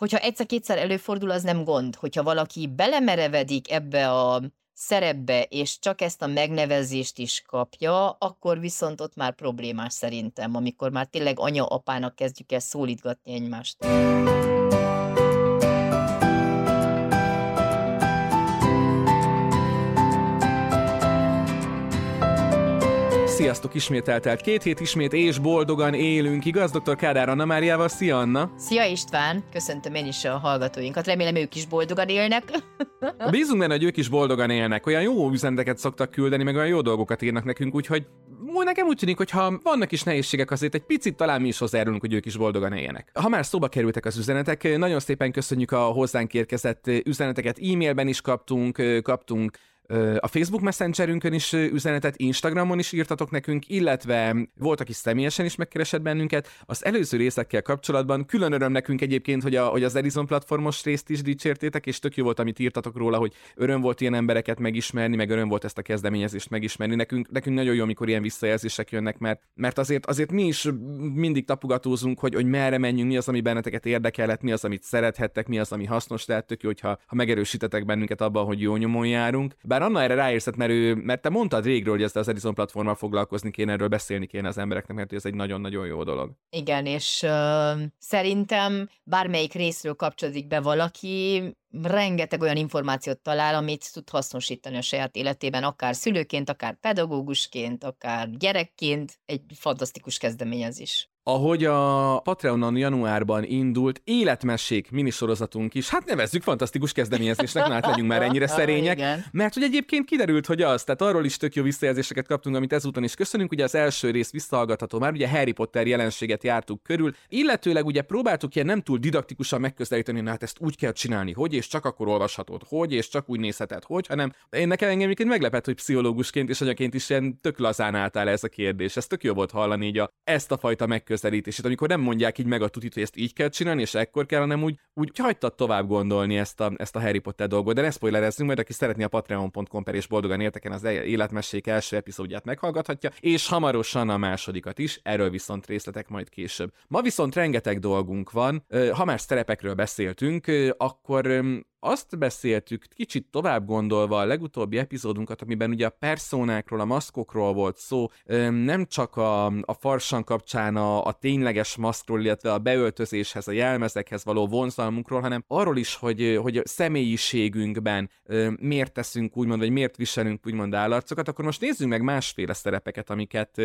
hogyha egyszer-kétszer előfordul, az nem gond. Hogyha valaki belemerevedik ebbe a szerepbe, és csak ezt a megnevezést is kapja, akkor viszont ott már problémás szerintem, amikor már tényleg anya-apának kezdjük el szólítgatni egymást. Sziasztok, ismét eltelt két hét, ismét és boldogan élünk, igaz? Dr. Kádár Anna Máriával, szia Anna! Szia István, köszöntöm én is a hallgatóinkat, remélem ők is boldogan élnek. Bízunk benne, hogy ők is boldogan élnek, olyan jó üzeneteket szoktak küldeni, meg olyan jó dolgokat írnak nekünk, úgyhogy úgy nekem úgy tűnik, hogy ha vannak is nehézségek, azért egy picit talán mi is hozzájárulunk, hogy ők is boldogan éljenek. Ha már szóba kerültek az üzenetek, nagyon szépen köszönjük a hozzánk érkezett üzeneteket, e-mailben is kaptunk, kaptunk a Facebook Messengerünkön is üzenetet, Instagramon is írtatok nekünk, illetve volt, aki személyesen is megkeresett bennünket. Az előző részekkel kapcsolatban külön öröm nekünk egyébként, hogy, a, hogy az Edison platformos részt is dicsértétek, és tök jó volt, amit írtatok róla, hogy öröm volt ilyen embereket megismerni, meg öröm volt ezt a kezdeményezést megismerni. Nekünk, nekünk nagyon jó, amikor ilyen visszajelzések jönnek, mert, mert azért, azért mi is mindig tapogatózunk, hogy, hogy merre menjünk, mi az, ami benneteket érdekelhet, mi az, amit szerethettek, mi az, ami hasznos lehet, tök jó, hogyha ha megerősítetek bennünket abban, hogy jó nyomon járunk. Bár bár Anna erre ráérszett, mert, ő, mert te mondtad régről, hogy ezt az Edison platformmal foglalkozni kéne, erről beszélni kéne az embereknek, mert ez egy nagyon-nagyon jó dolog. Igen, és uh, szerintem bármelyik részről kapcsolódik be valaki, rengeteg olyan információt talál, amit tud hasznosítani a saját életében, akár szülőként, akár pedagógusként, akár gyerekként, egy fantasztikus kezdeményezés ahogy a Patreonon januárban indult életmessék minisorozatunk is, hát nevezzük fantasztikus kezdeményezésnek, hát legyünk már ennyire szerények, Igen. mert hogy egyébként kiderült, hogy az, tehát arról is tök jó visszajelzéseket kaptunk, amit ezúton is köszönünk, ugye az első rész visszahallgatható már, ugye Harry Potter jelenséget jártuk körül, illetőleg ugye próbáltuk ilyen nem túl didaktikusan megközelíteni, hát ezt úgy kell csinálni, hogy, és csak akkor olvashatod, hogy, és csak úgy nézheted, hogy, hanem én nekem engem meglepett, hogy pszichológusként és anyaként is ilyen tök lazán álltál ez a kérdés. Ez tök jó volt hallani így a, ezt a fajta megközelítést megközelítését, amikor nem mondják így meg a tutit, hogy ezt így kell csinálni, és ekkor kell, hanem úgy, úgy hagytad tovább gondolni ezt a, ezt a Harry Potter dolgot. De ne spoilerezzünk, majd aki szeretné a patreon.com per és boldogan érteken az életmessék első epizódját meghallgathatja, és hamarosan a másodikat is, erről viszont részletek majd később. Ma viszont rengeteg dolgunk van, ha már szerepekről beszéltünk, akkor azt beszéltük, kicsit tovább gondolva a legutóbbi epizódunkat, amiben ugye a personákról, a maszkokról volt szó, nem csak a, a farsan kapcsán a, a tényleges maszkról, illetve a beöltözéshez, a jelmezekhez való vonzalmunkról, hanem arról is, hogy, hogy a személyiségünkben miért teszünk úgymond, vagy miért viselünk úgymond állarcokat, akkor most nézzünk meg másféle szerepeket, amiket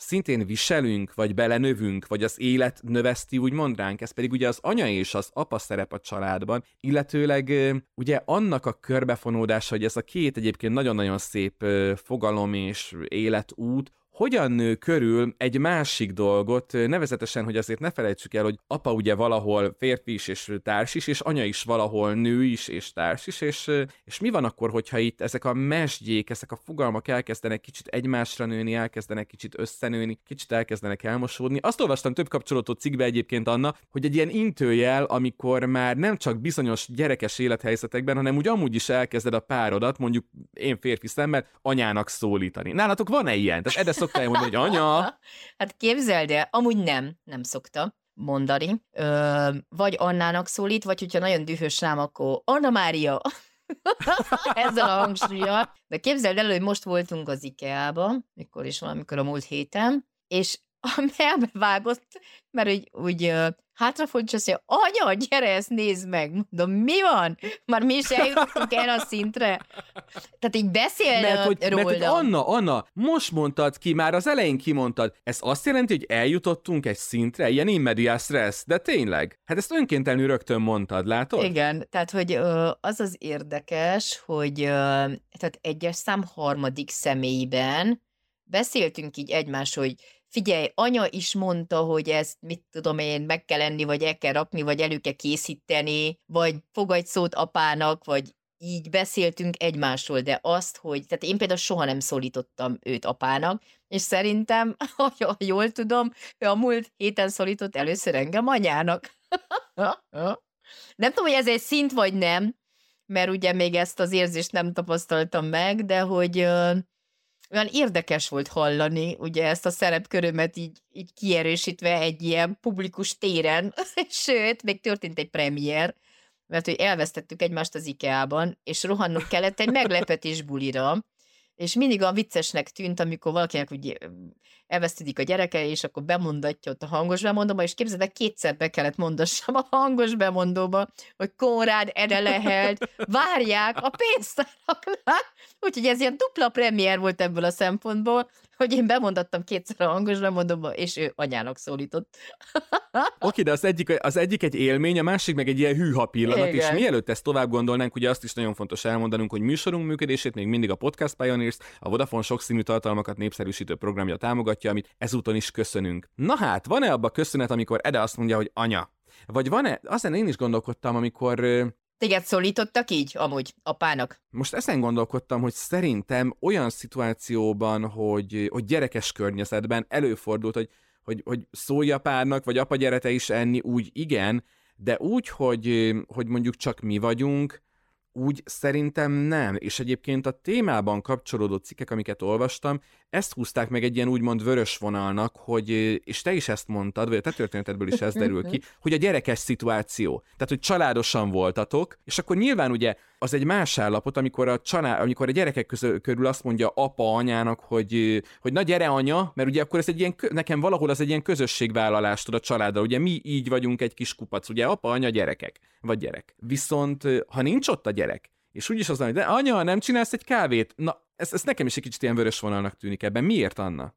szintén viselünk, vagy belenövünk, vagy az élet növeszti úgymond ránk, ez pedig ugye az anya és az apa szerep a családban, illetőleg ugye annak a körbefonódása, hogy ez a két egyébként nagyon-nagyon szép fogalom és életút, hogyan nő körül egy másik dolgot, nevezetesen, hogy azért ne felejtsük el, hogy apa ugye valahol férfi is és társ is, és anya is valahol nő is és társ is, és, és mi van akkor, hogyha itt ezek a mesdjék, ezek a fogalmak elkezdenek kicsit egymásra nőni, elkezdenek kicsit összenőni, kicsit elkezdenek elmosódni. Azt olvastam több kapcsolatú cikkbe egyébként Anna, hogy egy ilyen intőjel, amikor már nem csak bizonyos gyerekes élethelyzetekben, hanem úgy amúgy is elkezded a párodat, mondjuk én férfi szemmel, anyának szólítani. Nálatok van-e ilyen? Tehát szoktál mondani, hogy anya? Hát képzeld el, amúgy nem, nem szokta mondani. Ö, vagy Annának szólít, vagy hogyha nagyon dühös rám, akkor Anna Mária, ezzel a hangsúlyjal. De képzeld el, hogy most voltunk az IKEA-ba, mikor is valamikor a múlt héten, és a melbe vágott, mert úgy, úgy hátrafordult, és azt mondja, anya, gyere, ezt nézd meg. Mondom, mi van? Már mi is eljutottunk erre a szintre. Tehát így beszél mert, hogy, róla. Mert hogy Anna, Anna, most mondtad ki, már az elején kimondtad. Ez azt jelenti, hogy eljutottunk egy szintre, ilyen immediás stressz, de tényleg. Hát ezt önkéntelenül rögtön mondtad, látod? Igen, tehát hogy az az érdekes, hogy tehát egyes szám harmadik személyben beszéltünk így egymás, hogy figyelj, anya is mondta, hogy ezt, mit tudom én, meg kell enni, vagy el kell rakni, vagy elő kell készíteni, vagy fogadj szót apának, vagy így beszéltünk egymásról, de azt, hogy, tehát én például soha nem szólítottam őt apának, és szerintem, ha jól tudom, ő a múlt héten szólított először engem anyának. nem tudom, hogy ez egy szint vagy nem, mert ugye még ezt az érzést nem tapasztaltam meg, de hogy olyan érdekes volt hallani, ugye ezt a szerepkörömet így, így kierősítve egy ilyen publikus téren, sőt, még történt egy premier, mert hogy elvesztettük egymást az IKEA-ban, és rohannunk kellett egy meglepetés bulira, és mindig a viccesnek tűnt, amikor valakinek ugye elvesztődik a gyereke, és akkor bemondatja ott a hangos bemondóba, és képzeld el, kétszer be kellett mondassam a hangos bemondóba, hogy Konrád erre lehelt, várják a pénztáraknál. Úgyhogy ez ilyen dupla premier volt ebből a szempontból, hogy én bemondattam kétszer a hangos bemondóba, és ő anyának szólított. Oké, de az egyik, az egyik egy élmény, a másik meg egy ilyen hűha pillanat, Igen. és mielőtt ezt tovább gondolnánk, ugye azt is nagyon fontos elmondanunk, hogy műsorunk működését még mindig a Podcast Pioneers, a Vodafone sokszínű tartalmakat népszerűsítő programja támogatja, amit ezúton is köszönünk. Na hát, van-e abba köszönet, amikor Ede azt mondja, hogy anya? Vagy van-e, aztán én is gondolkodtam, amikor Téged szólítottak így, amúgy, apának? Most ezen gondolkodtam, hogy szerintem olyan szituációban, hogy, hogy gyerekes környezetben előfordult, hogy, hogy, hogy szólj apának, vagy apa gyerete is enni, úgy igen, de úgy, hogy, hogy mondjuk csak mi vagyunk, úgy szerintem nem. És egyébként a témában kapcsolódó cikkek, amiket olvastam, ezt húzták meg egy ilyen úgymond vörös vonalnak, hogy, és te is ezt mondtad, vagy a te történetedből is ez derül ki, hogy a gyerekes szituáció. Tehát, hogy családosan voltatok, és akkor nyilván ugye az egy más állapot, amikor a, család, amikor a gyerekek közül, körül azt mondja apa anyának, hogy, hogy na gyere anya, mert ugye akkor ez egy ilyen, nekem valahol az egy ilyen közösségvállalás tud a családdal, ugye mi így vagyunk egy kis kupac, ugye apa, anya, gyerekek, vagy gyerek. Viszont ha nincs ott a gyerek, és úgyis az, hogy de anya, nem csinálsz egy kávét? Na, ez, ez nekem is egy kicsit ilyen vörös vonalnak tűnik ebben. Miért, Anna?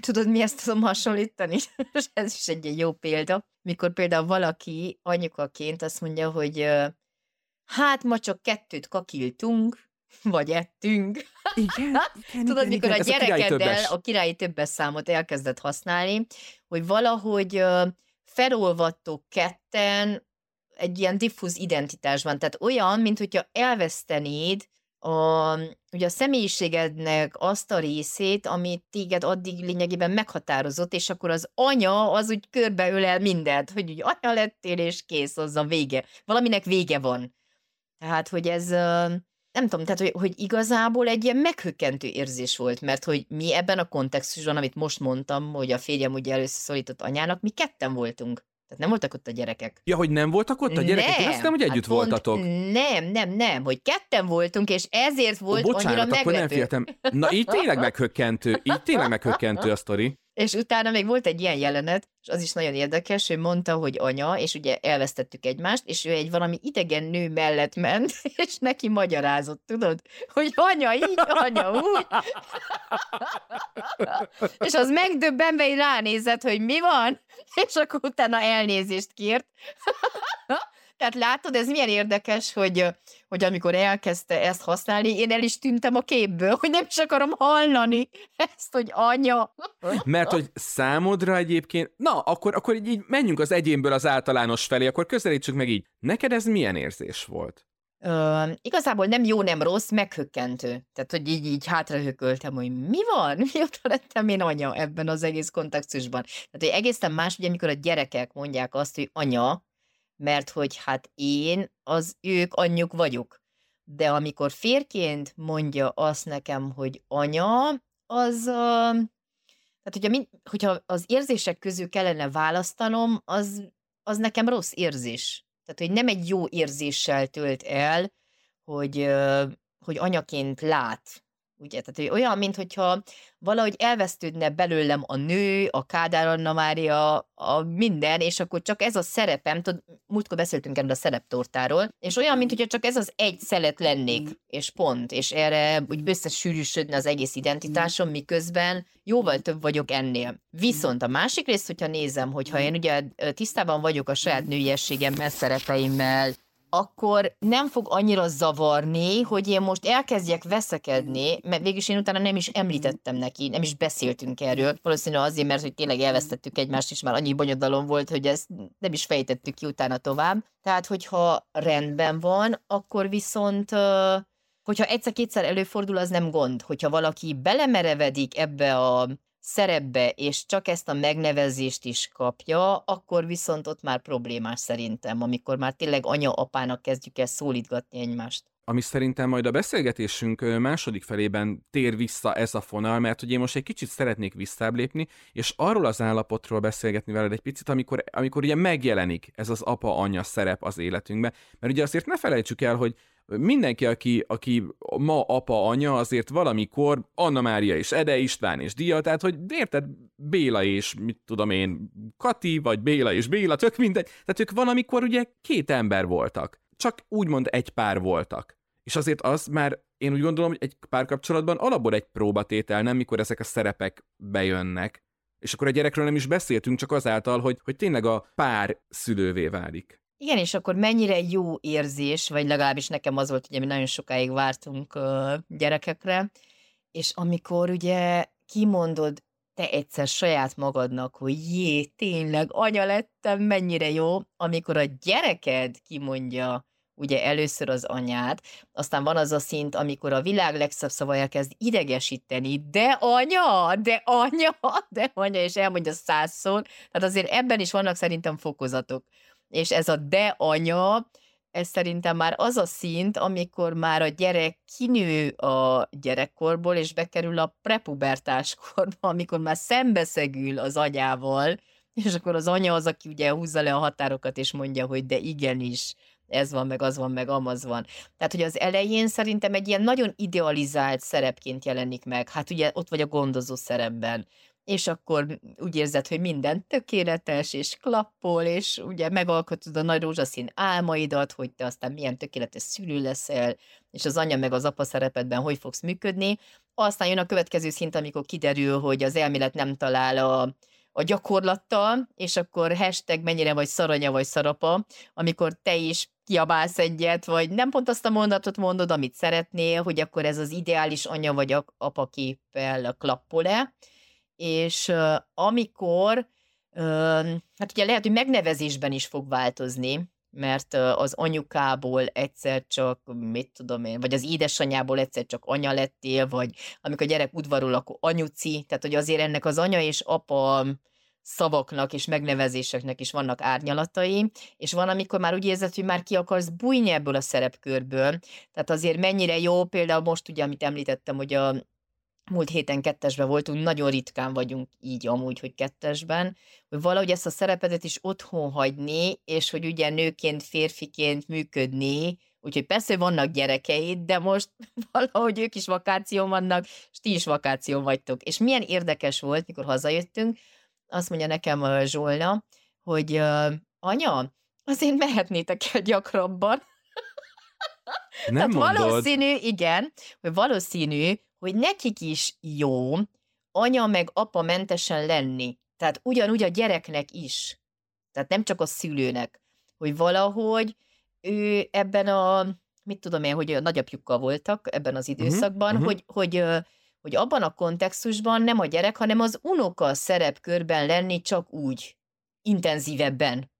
Tudod, mi ezt tudom hasonlítani? És ez is egy jó példa. Mikor például valaki anyukaként azt mondja, hogy hát ma csak kettőt kakiltunk, vagy ettünk. Igen, igen Tudod, igen, mikor igen, a gyerekeddel a királyi többes számot elkezdett használni, hogy valahogy felolvattok ketten egy ilyen diffúz identitásban. Tehát olyan, mint hogyha elvesztenéd a, ugye a személyiségednek azt a részét, amit téged addig lényegében meghatározott, és akkor az anya az úgy körbeölel mindent, hogy úgy anya lettél, és kész, az a vége. Valaminek vége van. Tehát, hogy ez, nem tudom, tehát, hogy, hogy igazából egy ilyen meghökkentő érzés volt, mert hogy mi ebben a kontextusban, amit most mondtam, hogy a férjem ugye először szólított anyának, mi ketten voltunk. Tehát nem voltak ott a gyerekek. Ja, hogy nem voltak ott a gyerekek? Nem. Én azt nem, hogy együtt hát voltatok. Nem, nem, nem, hogy ketten voltunk, és ezért volt Ó, bocsánat, annyira meglepő. akkor nem féltem. Na, így tényleg meghökkentő. Így tényleg meghökkentő a sztori. És utána még volt egy ilyen jelenet, és az is nagyon érdekes, ő mondta, hogy anya, és ugye elvesztettük egymást, és ő egy valami idegen nő mellett ment, és neki magyarázott, tudod, hogy anya így, anya úgy. és az megdöbbenve ránézett, hogy mi van, és akkor utána elnézést kért. Tehát látod, ez milyen érdekes, hogy, hogy amikor elkezdte ezt használni, én el is tűntem a képből, hogy nem is akarom hallani ezt, hogy anya. Mert hogy számodra egyébként, na, akkor, akkor így menjünk az egyénből az általános felé, akkor közelítsük meg így. Neked ez milyen érzés volt? Ö, igazából nem jó, nem rossz, meghökkentő. Tehát, hogy így, így hátrahököltem, hogy mi van? Mióta lettem én anya ebben az egész kontextusban? Tehát, hogy egészen más, ugye, amikor a gyerekek mondják azt, hogy anya, mert hogy hát én az ők anyjuk vagyok. De amikor férként mondja azt nekem, hogy anya, az... Uh, tehát, hogyha, mind, hogyha az érzések közül kellene választanom, az, az nekem rossz érzés. Tehát, hogy nem egy jó érzéssel tölt el, hogy, hogy anyaként lát ugye? Tehát hogy olyan, mintha valahogy elvesztődne belőlem a nő, a Kádár Anna Mária, a minden, és akkor csak ez a szerepem, tudod, múltkor beszéltünk erről a szereptortáról, és olyan, mintha csak ez az egy szelet lennék, mm. és pont, és erre úgy összesűrűsödne az egész identitásom, miközben jóval több vagyok ennél. Viszont a másik rész, hogyha nézem, hogyha én ugye tisztában vagyok a saját nőiességemmel, szerepeimmel, akkor nem fog annyira zavarni, hogy én most elkezdjek veszekedni, mert végülis én utána nem is említettem neki, nem is beszéltünk erről. Valószínűleg azért, mert hogy tényleg elvesztettük egymást, és már annyi bonyodalom volt, hogy ezt nem is fejtettük ki utána tovább. Tehát, hogyha rendben van, akkor viszont hogyha egyszer-kétszer előfordul, az nem gond. Hogyha valaki belemerevedik ebbe a szerepbe, és csak ezt a megnevezést is kapja, akkor viszont ott már problémás szerintem, amikor már tényleg anya-apának kezdjük el szólítgatni egymást. ami szerintem majd a beszélgetésünk második felében tér vissza ez a fonal, mert hogy én most egy kicsit szeretnék visszáblépni, és arról az állapotról beszélgetni veled egy picit, amikor, amikor ugye megjelenik ez az apa-anya szerep az életünkben. Mert ugye azért ne felejtsük el, hogy mindenki, aki, aki ma apa, anya, azért valamikor Anna Mária és Ede István és Dia, tehát hogy érted, Béla és mit tudom én, Kati, vagy Béla és Béla, tök mindegy, tehát ők valamikor ugye két ember voltak. Csak úgymond egy pár voltak. És azért az már én úgy gondolom, hogy egy párkapcsolatban alapból egy próbatétel, nem mikor ezek a szerepek bejönnek. És akkor a gyerekről nem is beszéltünk, csak azáltal, hogy, hogy tényleg a pár szülővé válik. Igen, és akkor mennyire jó érzés, vagy legalábbis nekem az volt, ugye mi nagyon sokáig vártunk uh, gyerekekre, és amikor ugye kimondod te egyszer saját magadnak, hogy jé, tényleg anya lettem, mennyire jó, amikor a gyereked kimondja ugye először az anyát, aztán van az a szint, amikor a világ legszebb szavaja kezd idegesíteni, de anya, de anya, de anya, és elmondja százszor, tehát azért ebben is vannak szerintem fokozatok és ez a de anya, ez szerintem már az a szint, amikor már a gyerek kinő a gyerekkorból, és bekerül a prepubertás korba, amikor már szembeszegül az agyával, és akkor az anya az, aki ugye húzza le a határokat, és mondja, hogy de igenis, ez van, meg az van, meg amaz van. Tehát, hogy az elején szerintem egy ilyen nagyon idealizált szerepként jelenik meg. Hát ugye ott vagy a gondozó szerepben és akkor úgy érzed, hogy minden tökéletes, és klappol, és ugye megalkotod a nagy rózsaszín álmaidat, hogy te aztán milyen tökéletes szülő leszel, és az anya meg az apa szerepedben hogy fogsz működni. Aztán jön a következő szint, amikor kiderül, hogy az elmélet nem talál a, a gyakorlattal, és akkor hashtag mennyire vagy szaranya vagy szarapa, amikor te is kiabálsz egyet, vagy nem pont azt a mondatot mondod, amit szeretnél, hogy akkor ez az ideális anya vagy apa képpel klappol-e, és amikor, hát ugye lehet, hogy megnevezésben is fog változni, mert az anyukából egyszer csak, mit tudom én, vagy az édesanyából egyszer csak anya lettél, vagy amikor a gyerek udvarol, akkor anyuci, tehát hogy azért ennek az anya és apa szavaknak és megnevezéseknek is vannak árnyalatai, és van, amikor már úgy érzed, hogy már ki akarsz bújni ebből a szerepkörből. Tehát azért mennyire jó, például most ugye, amit említettem, hogy a múlt héten kettesben voltunk, nagyon ritkán vagyunk így amúgy, hogy kettesben, hogy valahogy ezt a szerepedet is otthon hagyni, és hogy ugye nőként, férfiként működni, úgyhogy persze vannak gyerekeid, de most valahogy ők is vakáción vannak, és ti is vakáción vagytok. És milyen érdekes volt, mikor hazajöttünk, azt mondja nekem a Zsolna, hogy anya, azért mehetnétek el gyakrabban. Nem Tehát mondod. valószínű, igen, hogy valószínű, hogy nekik is jó anya meg apa mentesen lenni. Tehát ugyanúgy a gyereknek is. Tehát nem csak a szülőnek. Hogy valahogy ő ebben a, mit tudom én, hogy a nagyapjukkal voltak ebben az mhm, időszakban, uh-huh, hogy, hogy, hogy abban a kontextusban nem a gyerek, hanem az unoka szerepkörben lenni csak úgy, intenzívebben.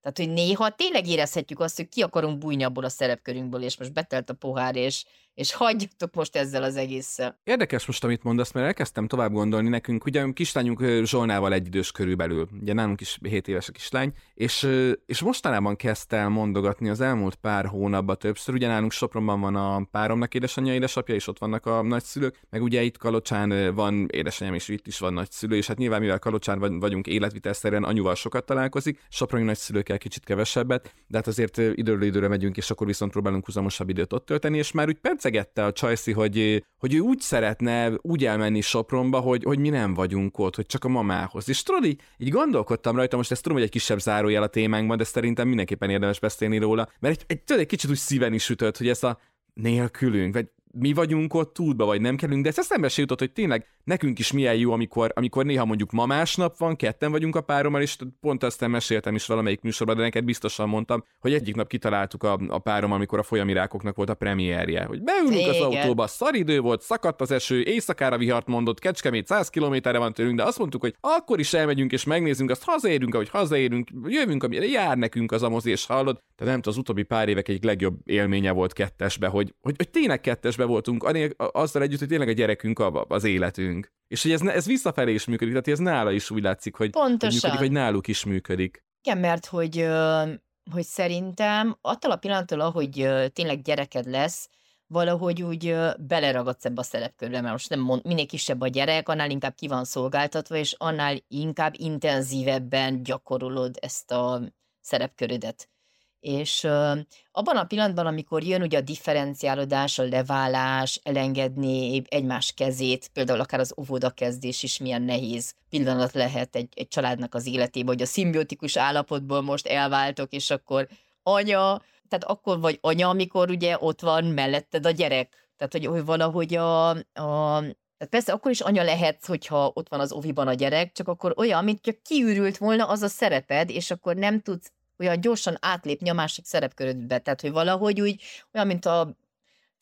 Tehát, hogy néha tényleg érezhetjük azt, hogy ki akarunk bújni abból a szerepkörünkből, és most betelt a pohár, és, és hagyjatok most ezzel az egésszel. Érdekes most, amit mondasz, mert elkezdtem tovább gondolni nekünk. Ugye kislányunk Zsolnával egy idős körülbelül, ugye nálunk is 7 éves a kislány, és, és mostanában kezdte el mondogatni az elmúlt pár hónapban többször. Ugye nálunk Sopronban van a páromnak édesanyja, édesapja, és ott vannak a nagyszülők, meg ugye itt Kalocsán van édesanyám, és itt is van nagyszülő, és hát nyilván mivel Kalocsán vagyunk életvitelszerűen, anyuval sokat találkozik, Soproni nagyszülőkkel kicsit kevesebbet, de hát azért időről időre megyünk, és akkor viszont próbálunk huzamosabb időt ott tölteni, és már úgy pedcegette a Csajci, hogy, hogy ő úgy szeretne úgy elmenni Sopronba, hogy, hogy mi nem vagyunk ott, hogy csak a mamához. És tudod, így, így gondolkodtam rajta, most ezt tudom, hogy egy kisebb zárójel a témánkban, de szerintem mindenképpen érdemes beszélni róla, mert egy, egy, egy kicsit úgy szíven is ütött, hogy ez a nélkülünk, vagy mi vagyunk ott túlba, vagy nem kellünk, de ezt eszembe se jutott, hogy tényleg nekünk is milyen jó, amikor, amikor néha mondjuk ma másnap van, ketten vagyunk a párommal, és pont azt meséltem is valamelyik műsorban, de neked biztosan mondtam, hogy egyik nap kitaláltuk a, a párom, amikor a folyamirákoknak volt a premierje, hogy beülünk az autóba, szaridő volt, szakadt az eső, éjszakára vihart mondott, Kecskemét 100 kilométerre van tőlünk, de azt mondtuk, hogy akkor is elmegyünk és megnézzünk, azt hazaérünk, ahogy hazaérünk, jövünk, amire jár nekünk az a mozi, és hallod. Tehát nem tudom, az utóbbi pár évek egyik legjobb élménye volt kettesbe, hogy, hogy, hogy tényleg kettesbe voltunk, azzal együtt, hogy tényleg a gyerekünk az életünk. És hogy ez, ez visszafelé is működik, tehát ez nála is úgy látszik, hogy, hogy, működik, hogy náluk is működik. Igen, mert hogy hogy szerintem attól a pillanattól, ahogy tényleg gyereked lesz, valahogy úgy beleragadsz ebbe a szerepkörbe, mert most nem mond, minél kisebb a gyerek, annál inkább ki van szolgáltatva, és annál inkább intenzívebben gyakorolod ezt a szerepkörödet. És abban a pillanatban, amikor jön ugye a differenciálódás, a leválás, elengedni egymás kezét, például akár az óvoda is milyen nehéz pillanat lehet egy, egy családnak az életében, hogy a szimbiotikus állapotból most elváltok, és akkor anya, tehát akkor vagy anya, amikor ugye ott van melletted a gyerek. Tehát, hogy, hogy valahogy a, a tehát persze akkor is anya lehet, hogyha ott van az oviban a gyerek, csak akkor olyan, mint hogyha kiürült volna az a szereped, és akkor nem tudsz olyan gyorsan átlépni a másik szerepkörödbe. Tehát, hogy valahogy úgy, olyan, mint a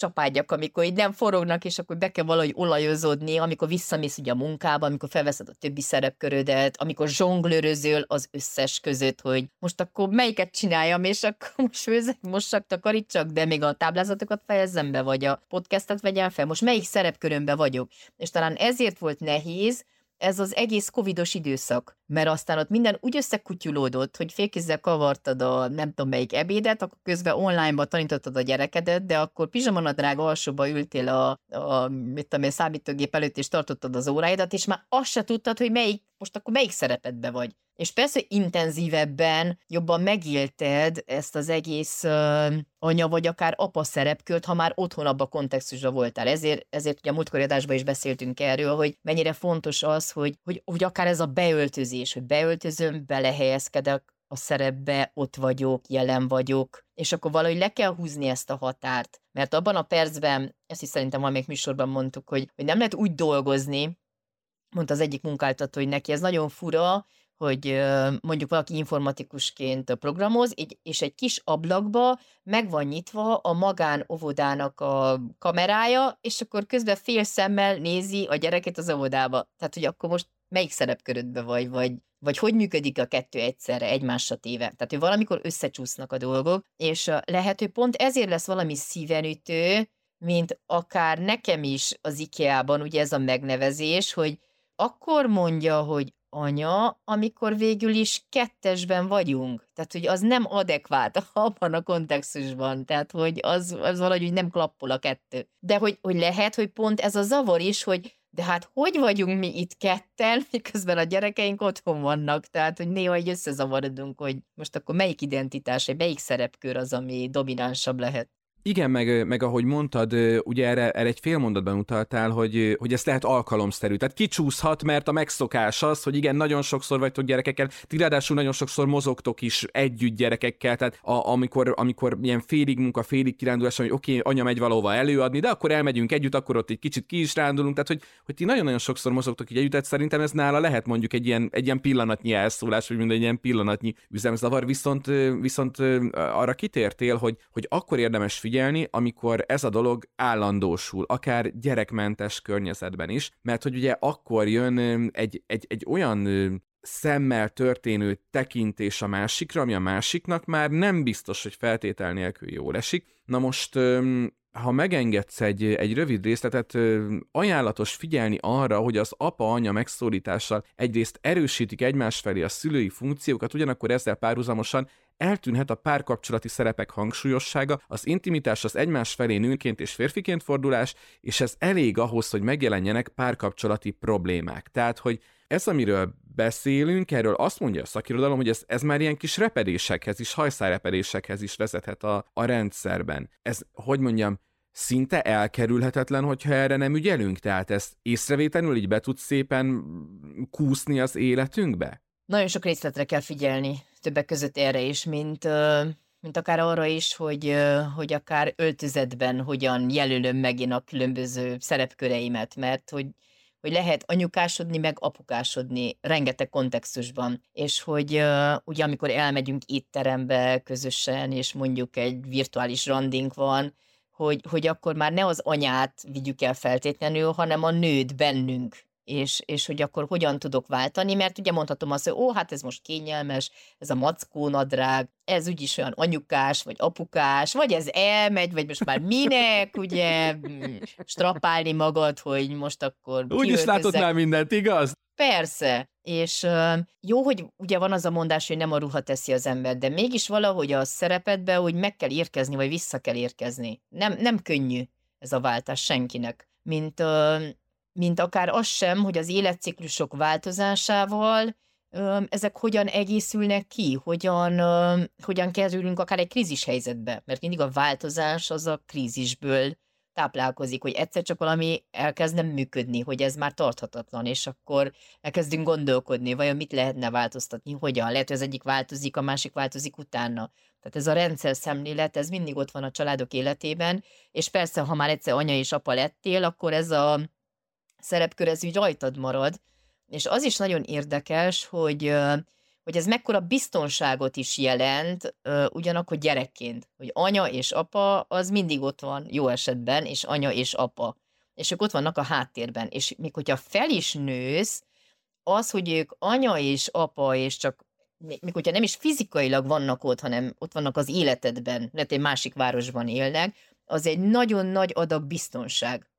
csapágyak, amikor így nem forognak, és akkor be kell valahogy olajozódni, amikor visszamész ugye a munkába, amikor felveszed a többi szerepkörödet, amikor zsonglőrözöl az összes között, hogy most akkor melyiket csináljam, és akkor most főzek, mossak, takarítsak, de még a táblázatokat fejezzem be, vagy a podcastet vegyem fel, most melyik szerepkörömbe vagyok. És talán ezért volt nehéz, ez az egész covidos időszak, mert aztán ott minden úgy összekutyulódott, hogy félkézzel kavartad a nem tudom melyik ebédet, akkor közben online-ba tanítottad a gyerekedet, de akkor pizsamanadrág alsóba ültél a, a mit tudom én, számítógép előtt, és tartottad az óráidat, és már azt se tudtad, hogy melyik, most akkor melyik szerepedbe vagy. És persze intenzívebben, jobban megélted ezt az egész uh, anya vagy akár apa szerepkört, ha már otthon abba a kontextusban voltál. Ezért, ezért ugye a múltkori adásban is beszéltünk erről, hogy mennyire fontos az, hogy, hogy, hogy akár ez a beöltözés, hogy beöltözöm, belehelyezkedek a szerepbe, ott vagyok, jelen vagyok, és akkor valahogy le kell húzni ezt a határt. Mert abban a percben, ezt is szerintem valamelyik műsorban mondtuk, hogy, hogy nem lehet úgy dolgozni, mondta az egyik munkáltató, hogy neki ez nagyon fura, hogy mondjuk valaki informatikusként programoz, és egy kis ablakba meg van nyitva a magán óvodának a kamerája, és akkor közben fél szemmel nézi a gyereket az óvodába. Tehát, hogy akkor most melyik szerepkörödbe vagy, vagy, vagy hogy működik a kettő egyszerre, egymásra téve. Tehát, hogy valamikor összecsúsznak a dolgok, és lehet, hogy pont ezért lesz valami szívenütő, mint akár nekem is az IKEA-ban, ugye ez a megnevezés, hogy akkor mondja, hogy anya, amikor végül is kettesben vagyunk. Tehát, hogy az nem adekvát abban a kontextusban. Tehát, hogy az, az valahogy nem klappol a kettő. De hogy, hogy lehet, hogy pont ez a zavar is, hogy de hát hogy vagyunk mi itt ketten, miközben a gyerekeink otthon vannak, tehát hogy néha egy összezavarodunk, hogy most akkor melyik identitás, melyik szerepkör az, ami dominánsabb lehet. Igen, meg, meg ahogy mondtad, ugye erre, erre egy fél mondatban utaltál, hogy, hogy ez lehet alkalomszerű. Tehát kicsúszhat, mert a megszokás az, hogy igen, nagyon sokszor vagytok gyerekekkel, ti ráadásul nagyon sokszor mozogtok is együtt gyerekekkel, tehát a, amikor, amikor ilyen félig munka, félig kirándulás, hogy oké, okay, anya megy valahova előadni, de akkor elmegyünk együtt, akkor ott egy kicsit ki is rándulunk, tehát hogy, hogy ti nagyon-nagyon sokszor mozogtok így együtt, tehát szerintem ez nála lehet mondjuk egy ilyen, egy ilyen pillanatnyi elszólás, vagy mind egy ilyen pillanatnyi üzemzavar, viszont, viszont arra kitértél, hogy, hogy akkor érdemes figyelni, amikor ez a dolog állandósul, akár gyerekmentes környezetben is, mert hogy ugye akkor jön egy, egy, egy olyan szemmel történő tekintés a másikra, ami a másiknak már nem biztos, hogy feltétel nélkül jól esik. Na most ha megengedsz egy, egy rövid részletet, ajánlatos figyelni arra, hogy az apa-anya megszólítással egyrészt erősítik egymás felé a szülői funkciókat, ugyanakkor ezzel párhuzamosan eltűnhet a párkapcsolati szerepek hangsúlyossága, az intimitás az egymás felé nőként és férfiként fordulás, és ez elég ahhoz, hogy megjelenjenek párkapcsolati problémák. Tehát, hogy ez, amiről beszélünk, erről azt mondja a szakirodalom, hogy ez, ez már ilyen kis repedésekhez is, hajszárepedésekhez is vezethet a, a rendszerben. Ez, hogy mondjam, szinte elkerülhetetlen, hogyha erre nem ügyelünk? Tehát ezt észrevétlenül így be tud szépen kúszni az életünkbe? Nagyon sok részletre kell figyelni, többek között erre is, mint, mint akár arra is, hogy, hogy akár öltözetben hogyan jelölöm meg én a különböző szerepköreimet, mert hogy hogy lehet anyukásodni, meg apukásodni rengeteg kontextusban, és hogy uh, ugye amikor elmegyünk étterembe közösen, és mondjuk egy virtuális randink van, hogy, hogy akkor már ne az anyát vigyük el feltétlenül, hanem a nőt bennünk, és, és hogy akkor hogyan tudok váltani, mert ugye mondhatom azt, hogy ó, hát ez most kényelmes, ez a mackó nadrág, ez úgyis olyan anyukás, vagy apukás, vagy ez elmegy, vagy most már minek, ugye, strapálni magad, hogy most akkor Úgyis látod már mindent, igaz? Persze, és jó, hogy ugye van az a mondás, hogy nem a ruha teszi az ember, de mégis valahogy a szerepedbe, hogy meg kell érkezni, vagy vissza kell érkezni. Nem, nem könnyű ez a váltás senkinek. Mint, mint akár az sem, hogy az életciklusok változásával ezek hogyan egészülnek ki, hogyan, hogyan kerülünk akár egy krízis helyzetbe, mert mindig a változás az a krízisből táplálkozik, hogy egyszer csak valami elkezd nem működni, hogy ez már tarthatatlan, és akkor elkezdünk gondolkodni, vajon mit lehetne változtatni, hogyan. Lehet, hogy az egyik változik, a másik változik utána. Tehát ez a rendszer szemlélet, ez mindig ott van a családok életében, és persze, ha már egyszer anya és apa lettél, akkor ez a szerepkör, ez úgy rajtad marad, és az is nagyon érdekes, hogy hogy ez mekkora biztonságot is jelent, ugyanakkor gyerekként, hogy anya és apa az mindig ott van, jó esetben, és anya és apa. És ők ott vannak a háttérben. És még hogyha fel is nősz, az, hogy ők anya és apa, és csak még hogyha nem is fizikailag vannak ott, hanem ott vannak az életedben, lehet egy másik városban élnek, az egy nagyon nagy adag biztonság.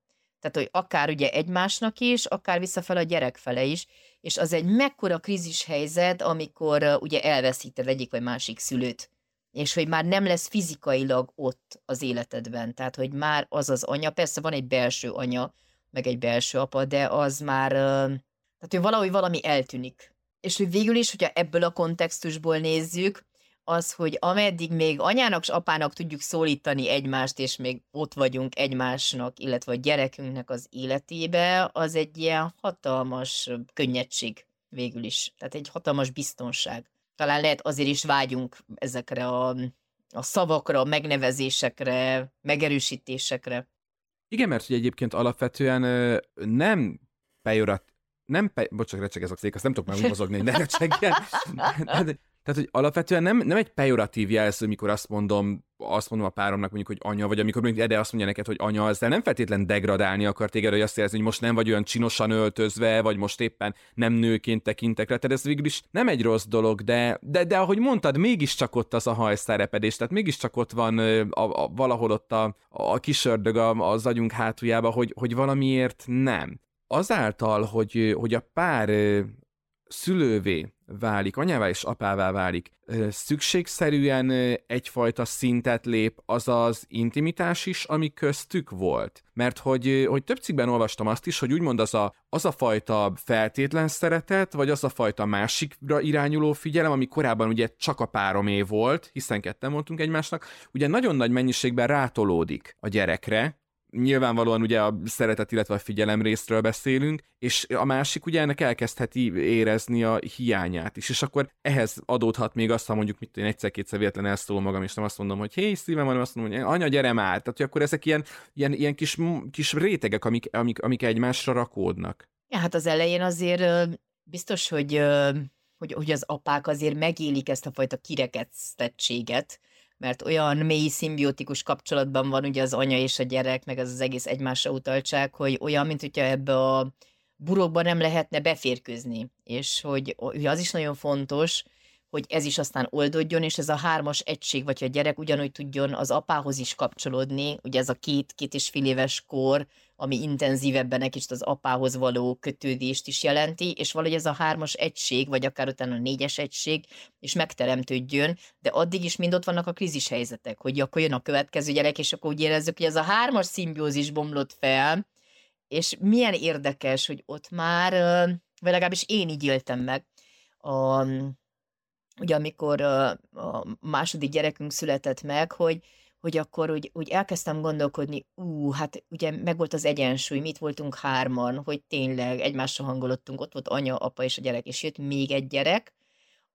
Tehát, hogy akár ugye egymásnak is, akár visszafel a gyerek fele is, és az egy mekkora krízis helyzet, amikor ugye elveszíted egyik vagy másik szülőt, és hogy már nem lesz fizikailag ott az életedben, tehát hogy már az az anya, persze van egy belső anya, meg egy belső apa, de az már, tehát hogy valahogy valami eltűnik. És hogy végül is, hogyha ebből a kontextusból nézzük, az, hogy ameddig még anyának és apának tudjuk szólítani egymást, és még ott vagyunk egymásnak, illetve a gyerekünknek az életébe, az egy ilyen hatalmas könnyedség végül is. Tehát egy hatalmas biztonság. Talán lehet azért is vágyunk ezekre a, a szavakra, a megnevezésekre, megerősítésekre. Igen, mert hogy egyébként alapvetően nem pejorat, nem, pe... bocsánat, recseg ez a szék, azt nem tudok már mozogni, hogy ne recsegjen. Tehát, hogy alapvetően nem, nem egy pejoratív jelző, mikor azt mondom, azt mondom a páromnak mondjuk, hogy anya, vagy amikor mondjuk Ede azt mondja neked, hogy anya, ezzel nem feltétlen degradálni akar téged, hogy azt jelzi, hogy most nem vagy olyan csinosan öltözve, vagy most éppen nem nőként tekintek rá. Tehát ez végül is nem egy rossz dolog, de, de, de ahogy mondtad, mégiscsak ott az a hajszárepedés, tehát mégiscsak ott van a, a, valahol ott a, a kisördög az agyunk hátuljába, hogy, hogy valamiért nem. Azáltal, hogy, hogy a pár szülővé válik, anyává és apává válik, szükségszerűen egyfajta szintet lép az az intimitás is, ami köztük volt. Mert hogy, hogy több cikkben olvastam azt is, hogy úgymond az a, az a fajta feltétlen szeretet, vagy az a fajta másikra irányuló figyelem, ami korábban ugye csak a páromé volt, hiszen ketten mondtunk egymásnak, ugye nagyon nagy mennyiségben rátolódik a gyerekre, nyilvánvalóan ugye a szeretet, illetve a figyelem részről beszélünk, és a másik ugye ennek elkezdheti érezni a hiányát is, és akkor ehhez adódhat még azt, ha mondjuk mit én egyszer-kétszer véletlen elszólom magam, és nem azt mondom, hogy hé, szívem, hanem azt mondom, hogy anya, gyere már, tehát hogy akkor ezek ilyen, ilyen, ilyen kis, kis rétegek, amik, amik, amik egymásra rakódnak. Ja, hát az elején azért biztos, hogy, hogy, hogy az apák azért megélik ezt a fajta kirekesztettséget, mert olyan mély szimbiotikus kapcsolatban van ugye az anya és a gyerek, meg az az egész egymásra utaltság, hogy olyan, mint hogyha ebbe a burokba nem lehetne beférkőzni, és hogy, az is nagyon fontos, hogy ez is aztán oldódjon, és ez a hármas egység, vagy a gyerek ugyanúgy tudjon az apához is kapcsolódni, ugye ez a két, két és fél éves kor, ami intenzívebben egy kicsit az apához való kötődést is jelenti, és valahogy ez a hármas egység, vagy akár utána a négyes egység is megteremtődjön, de addig is mind ott vannak a krízis helyzetek, hogy akkor jön a következő gyerek, és akkor úgy érezzük, hogy ez a hármas szimbiózis bomlott fel, és milyen érdekes, hogy ott már, vagy legalábbis én így éltem meg, a, ugye amikor a, második gyerekünk született meg, hogy hogy akkor úgy, úgy elkezdtem gondolkodni, ú, hát ugye megvolt az egyensúly, mit voltunk hárman, hogy tényleg egymásra hangolottunk, ott volt anya, apa és a gyerek, és jött még egy gyerek,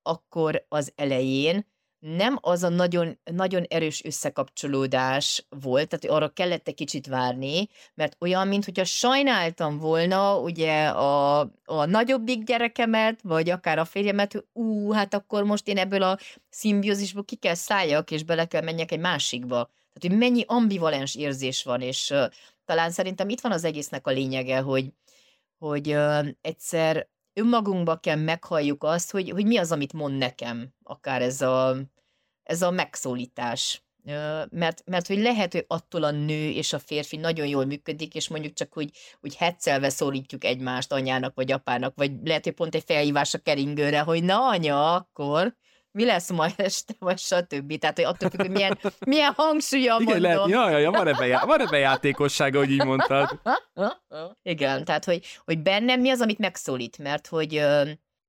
akkor az elején nem az a nagyon, nagyon erős összekapcsolódás volt, tehát arra kellett egy kicsit várni, mert olyan, mint hogyha sajnáltam volna ugye a, a nagyobbik gyerekemet, vagy akár a férjemet, hogy ú, hát akkor most én ebből a szimbiózisból ki kell szálljak, és bele kell menjek egy másikba. Tehát, hogy mennyi ambivalens érzés van, és uh, talán szerintem itt van az egésznek a lényege, hogy, hogy ö, egyszer önmagunkba kell meghalljuk azt, hogy, hogy mi az, amit mond nekem, akár ez a, ez a megszólítás. Mert, mert hogy lehet, hogy attól a nő és a férfi nagyon jól működik, és mondjuk csak hogy, hogy hetszelve szólítjuk egymást anyának vagy apának, vagy lehet, hogy pont egy felhívás a keringőre, hogy na anya, akkor, mi lesz majd este, vagy stb. Tehát, hogy attól függ, hogy milyen, milyen hangsúlya. Igen, lehet, ja, ja, ja, van ebben, já, van ebben játékossága, hogy így mondtad. Igen, tehát, hogy, hogy bennem mi az, amit megszólít, mert hogy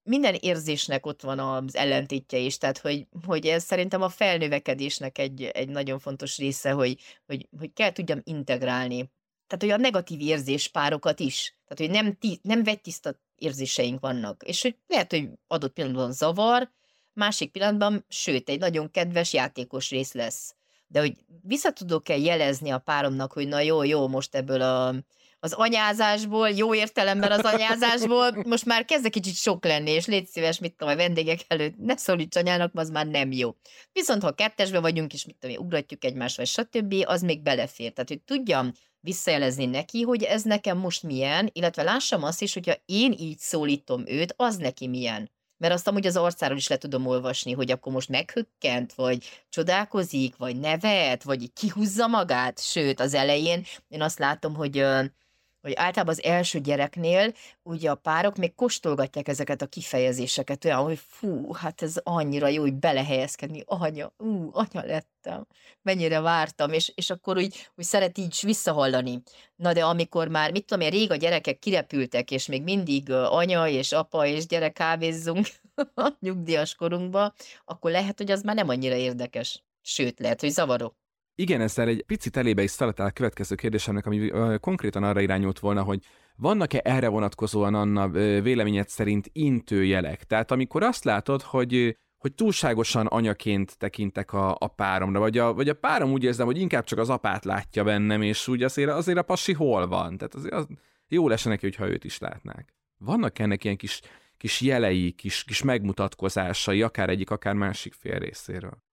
minden érzésnek ott van az ellentétje is, tehát hogy, hogy ez szerintem a felnövekedésnek egy, egy nagyon fontos része, hogy, hogy, hogy kell tudjam integrálni. Tehát, hogy a negatív érzéspárokat is. Tehát, hogy nem, ti, nem tiszta érzéseink vannak. És hogy lehet, hogy adott pillanatban zavar, másik pillanatban, sőt, egy nagyon kedves játékos rész lesz. De hogy vissza tudok-e jelezni a páromnak, hogy na jó, jó, most ebből a, az anyázásból, jó értelemben az anyázásból, most már kezdek kicsit sok lenni, és légy szíves, mit tudom, a vendégek előtt ne szólíts anyának, az már nem jó. Viszont ha kettesbe vagyunk, és mit tudom, ugratjuk egymást, vagy stb., az még belefér. Tehát, hogy tudjam visszajelezni neki, hogy ez nekem most milyen, illetve lássam azt is, hogyha én így szólítom őt, az neki milyen mert azt amúgy az arcáról is le tudom olvasni, hogy akkor most meghökkent, vagy csodálkozik, vagy nevet, vagy kihúzza magát, sőt, az elején én azt látom, hogy hogy általában az első gyereknél ugye a párok még kóstolgatják ezeket a kifejezéseket, olyan, hogy fú, hát ez annyira jó, hogy belehelyezkedni, anya, ú, anya lettem, mennyire vártam, és, és akkor úgy, úgy szeret így visszahallani. Na de amikor már, mit tudom én, rég a gyerekek kirepültek, és még mindig anya és apa és gyerek kávézzunk a nyugdíjas korunkba, akkor lehet, hogy az már nem annyira érdekes. Sőt, lehet, hogy zavaró. Igen, ezzel egy picit elébe is szaladtál a következő kérdésemnek, ami konkrétan arra irányult volna, hogy vannak-e erre vonatkozóan Anna véleményed szerint intőjelek? Tehát amikor azt látod, hogy hogy túlságosan anyaként tekintek a, a páromra, vagy a, vagy a párom úgy érzem, hogy inkább csak az apát látja bennem, és úgy azért, azért a pasi hol van. Tehát azért az, jó lenne neki, hogyha őt is látnák. Vannak ennek ilyen kis, kis jelei, kis, kis megmutatkozásai, akár egyik, akár másik fél részéről?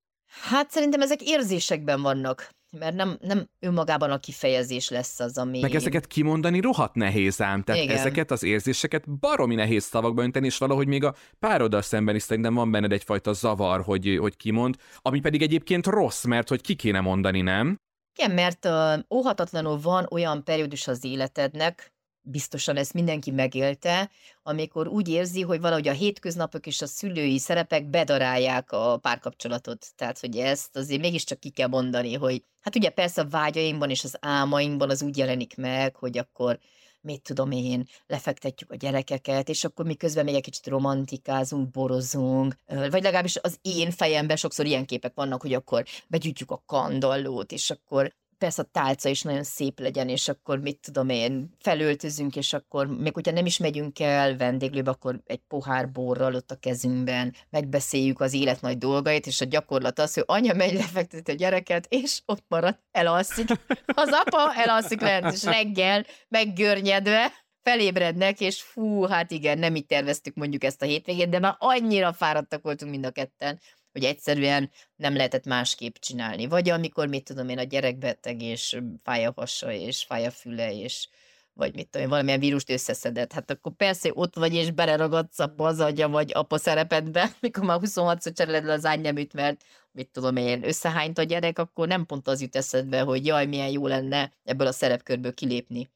Hát szerintem ezek érzésekben vannak, mert nem, nem önmagában a kifejezés lesz az, ami... Meg ezeket kimondani rohadt nehéz ám, tehát Igen. ezeket az érzéseket baromi nehéz szavakba önteni, és valahogy még a pároddal szemben is szerintem van benned egyfajta zavar, hogy, hogy kimond, ami pedig egyébként rossz, mert hogy ki kéne mondani, nem? Igen, mert uh, óhatatlanul van olyan periódus az életednek, biztosan ezt mindenki megélte, amikor úgy érzi, hogy valahogy a hétköznapok és a szülői szerepek bedarálják a párkapcsolatot. Tehát, hogy ezt azért mégiscsak ki kell mondani, hogy hát ugye persze a vágyainkban és az álmainkban az úgy jelenik meg, hogy akkor mit tudom én, lefektetjük a gyerekeket, és akkor miközben még egy kicsit romantikázunk, borozunk, vagy legalábbis az én fejemben sokszor ilyen képek vannak, hogy akkor begyűjtjük a kandallót, és akkor persze a tálca is nagyon szép legyen, és akkor mit tudom én, felöltözünk, és akkor még hogyha nem is megyünk el vendéglőbe, akkor egy pohár borral ott a kezünkben megbeszéljük az élet nagy dolgait, és a gyakorlat az, hogy anya megy lefekteti a gyereket, és ott marad, elalszik. Az apa elalszik lent, és reggel meggörnyedve felébrednek, és fú, hát igen, nem így terveztük mondjuk ezt a hétvégét, de már annyira fáradtak voltunk mind a ketten, hogy egyszerűen nem lehetett másképp csinálni. Vagy amikor, mit tudom én, a gyerek beteg, és fáj a hasa, és fáj a füle, és vagy mit tudom én, valamilyen vírust összeszedett. Hát akkor persze ott vagy, és beleragadsz a bazagya, vagy apa szerepedbe, mikor már 26-szor cseréled le az ágyneműt, mert mit tudom én, összehányt a gyerek, akkor nem pont az jut eszedbe, hogy jaj, milyen jó lenne ebből a szerepkörből kilépni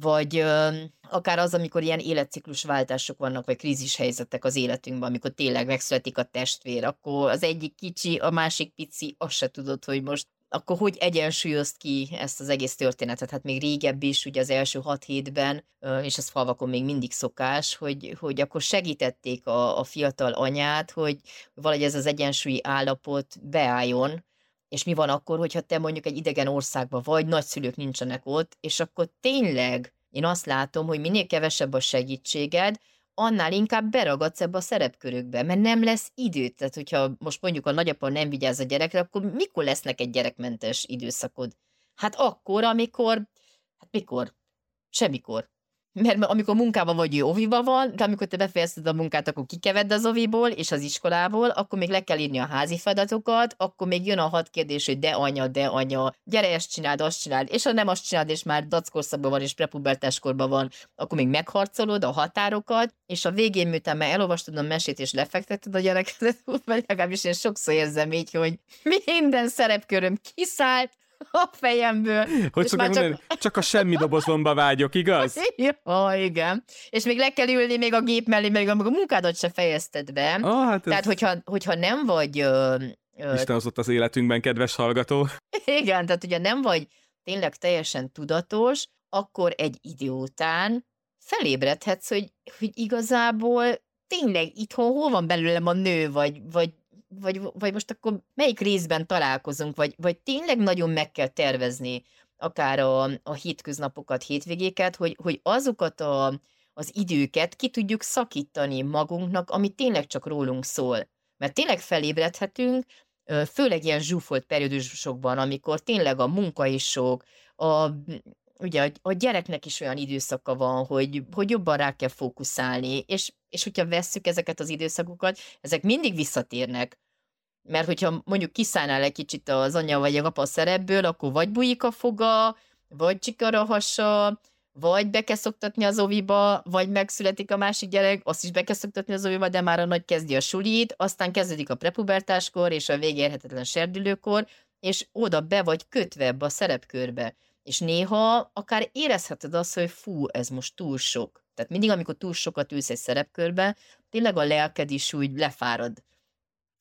vagy ö, akár az, amikor ilyen életciklus váltások vannak, vagy krízis helyzetek az életünkben, amikor tényleg megszületik a testvér, akkor az egyik kicsi, a másik pici, azt se tudod, hogy most akkor hogy egyensúlyozt ki ezt az egész történetet? Hát még régebb is, ugye az első hat hétben, és ez falvakon még mindig szokás, hogy, hogy akkor segítették a, a fiatal anyát, hogy valahogy ez az egyensúlyi állapot beálljon, és mi van akkor, hogyha te mondjuk egy idegen országban vagy, nagyszülők nincsenek ott, és akkor tényleg én azt látom, hogy minél kevesebb a segítséged, annál inkább beragadsz ebbe a szerepkörökbe, mert nem lesz időt. Tehát, hogyha most mondjuk a nagyapa nem vigyáz a gyerekre, akkor mikor lesznek egy gyerekmentes időszakod? Hát akkor, amikor, hát mikor? Semmikor. Mert amikor munkában vagy, ő oviba van, de amikor te befejezted a munkát, akkor kikevedd az oviból és az iskolából, akkor még le kell írni a házi feladatokat, akkor még jön a hat kérdés, hogy de anya, de anya, gyere ezt csináld, azt csináld, és ha nem azt csináld, és már dackorszakban van, és prepubertáskorban van, akkor még megharcolod a határokat, és a végén, miután már elolvastad a mesét, és lefektetted a gyerekedet, vagy legalábbis én sokszor érzem így, hogy minden szerepköröm kiszállt, a fejemből. Hogy csak, csak... csak a semmi dobozomba vágyok, igaz? Ja, igen. És még le kell ülni még a gép mellé, még a munkádat se fejezted be. Oh, hát ez... Tehát, hogyha, hogyha nem vagy... Ö, ö... Isten hozott az életünkben, kedves hallgató. Igen, tehát ugye nem vagy tényleg teljesen tudatos, akkor egy idő után felébredhetsz, hogy, hogy igazából tényleg itthon hol van belőlem a nő, vagy, vagy vagy, vagy most akkor melyik részben találkozunk, vagy, vagy tényleg nagyon meg kell tervezni akár a, a hétköznapokat, hétvégéket, hogy, hogy azokat a, az időket ki tudjuk szakítani magunknak, ami tényleg csak rólunk szól. Mert tényleg felébredhetünk, főleg ilyen zsúfolt periódusokban, amikor tényleg a munka is sok, a, ugye a gyereknek is olyan időszaka van, hogy, hogy jobban rá kell fókuszálni, és, és hogyha vesszük ezeket az időszakokat, ezek mindig visszatérnek. Mert hogyha mondjuk kiszállnál egy kicsit az anya vagy a apa szerepből, akkor vagy bujik a foga, vagy csikar a hasa, vagy be kell szoktatni az oviba, vagy megszületik a másik gyerek, azt is be kell szoktatni az oviba, de már a nagy kezdi a sulit, aztán kezdődik a prepubertáskor és a végérhetetlen serdülőkor, és oda be vagy kötve ebbe a szerepkörbe. És néha akár érezheted azt, hogy fú, ez most túl sok. Tehát mindig, amikor túl sokat ülsz egy szerepkörbe, tényleg a lelked is úgy lefárad.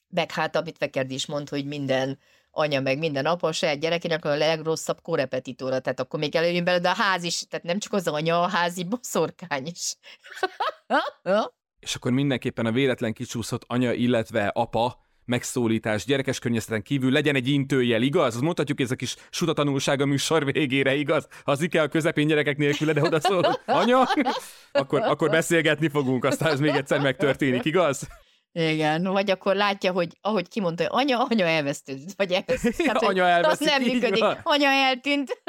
Meg hát, amit Vekerdi is mond, hogy minden anya, meg minden apa a saját gyerekének a legrosszabb korepetitóra, tehát akkor még előjön belőle, de a ház is, tehát nem csak az anya, a házi boszorkány is. És akkor mindenképpen a véletlen kicsúszott anya, illetve apa megszólítás gyerekes környezeten kívül legyen egy intőjel, igaz? Azt mondhatjuk, ez a kis suta tanulság a műsor végére, igaz? Ha az a közepén gyerekek nélkül, de oda szól, anya, akkor, akkor beszélgetni fogunk, aztán ez még egyszer megtörténik, igaz? Igen, vagy akkor látja, hogy ahogy kimondta, hogy anya, anya elvesztődött, vagy elvesztődött. Tehát, anya elvesztődött. Az nem működik, van. anya eltűnt.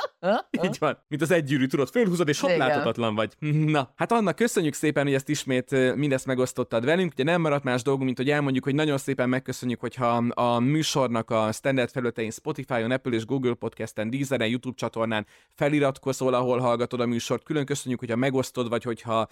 így van, mint az egygyűrű, tudod, fölhúzod, és hopp, láthatatlan vagy. Na, hát annak köszönjük szépen, hogy ezt ismét mindezt megosztottad velünk. Ugye nem maradt más dolgunk, mint hogy elmondjuk, hogy nagyon szépen megköszönjük, hogyha a műsornak a standard felületein Spotify-on, Apple és Google Podcast-en, Deezeren, YouTube csatornán feliratkozol, ahol hallgatod a műsort. Külön köszönjük, hogyha megosztod, vagy hogyha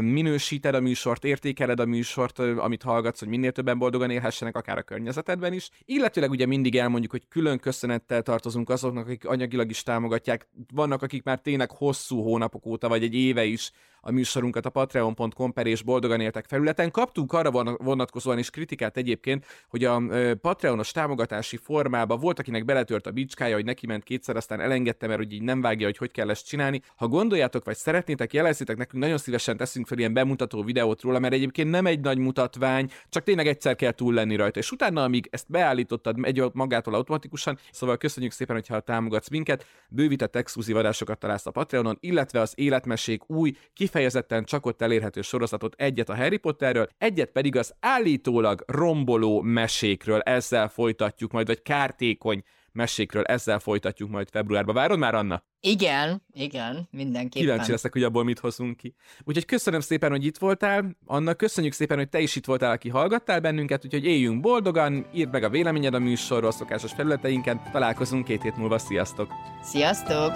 minősíted a műsort, értékeled a műsort, amit hallgatsz, hogy minél többen boldogan élhessenek, akár a környezetedben is. Illetőleg ugye mindig elmondjuk, hogy külön köszönettel tartozunk azoknak, akik anyagilag is támogatják. Vannak, akik már tényleg hosszú hónapok óta, vagy egy éve is a műsorunkat a patreon.com per és boldogan éltek felületen. Kaptunk arra vonatkozóan is kritikát egyébként, hogy a Patreonos támogatási formában volt, akinek beletört a bicskája, hogy neki ment kétszer, aztán elengedte, mert hogy így nem vágja, hogy hogy kell ezt csinálni. Ha gondoljátok, vagy szeretnétek, jelezzétek nekünk, nagyon szívesen teszünk fel ilyen bemutató videót róla, mert egyébként nem egy nagy mutatvány, csak tényleg egyszer kell túl lenni rajta. És utána, amíg ezt beállítottad, megy magától automatikusan, szóval köszönjük szépen, hogyha támogatsz minket, bővített exkluzív adásokat találsz a Patreonon, illetve az életmesék új, kifejezetten csak ott elérhető sorozatot, egyet a Harry Potterről, egyet pedig az állítólag romboló mesékről, ezzel folytatjuk majd, vagy kártékony mesékről, ezzel folytatjuk majd februárban. Várod már, Anna? Igen, igen, mindenképpen. Kíváncsi leszek, hogy abból mit hozunk ki. Úgyhogy köszönöm szépen, hogy itt voltál. Anna, köszönjük szépen, hogy te is itt voltál, aki hallgattál bennünket, úgyhogy éljünk boldogan, írd meg a véleményed a műsorról, szokásos felületeinken. Találkozunk két hét múlva, sziasztok! Sziasztok!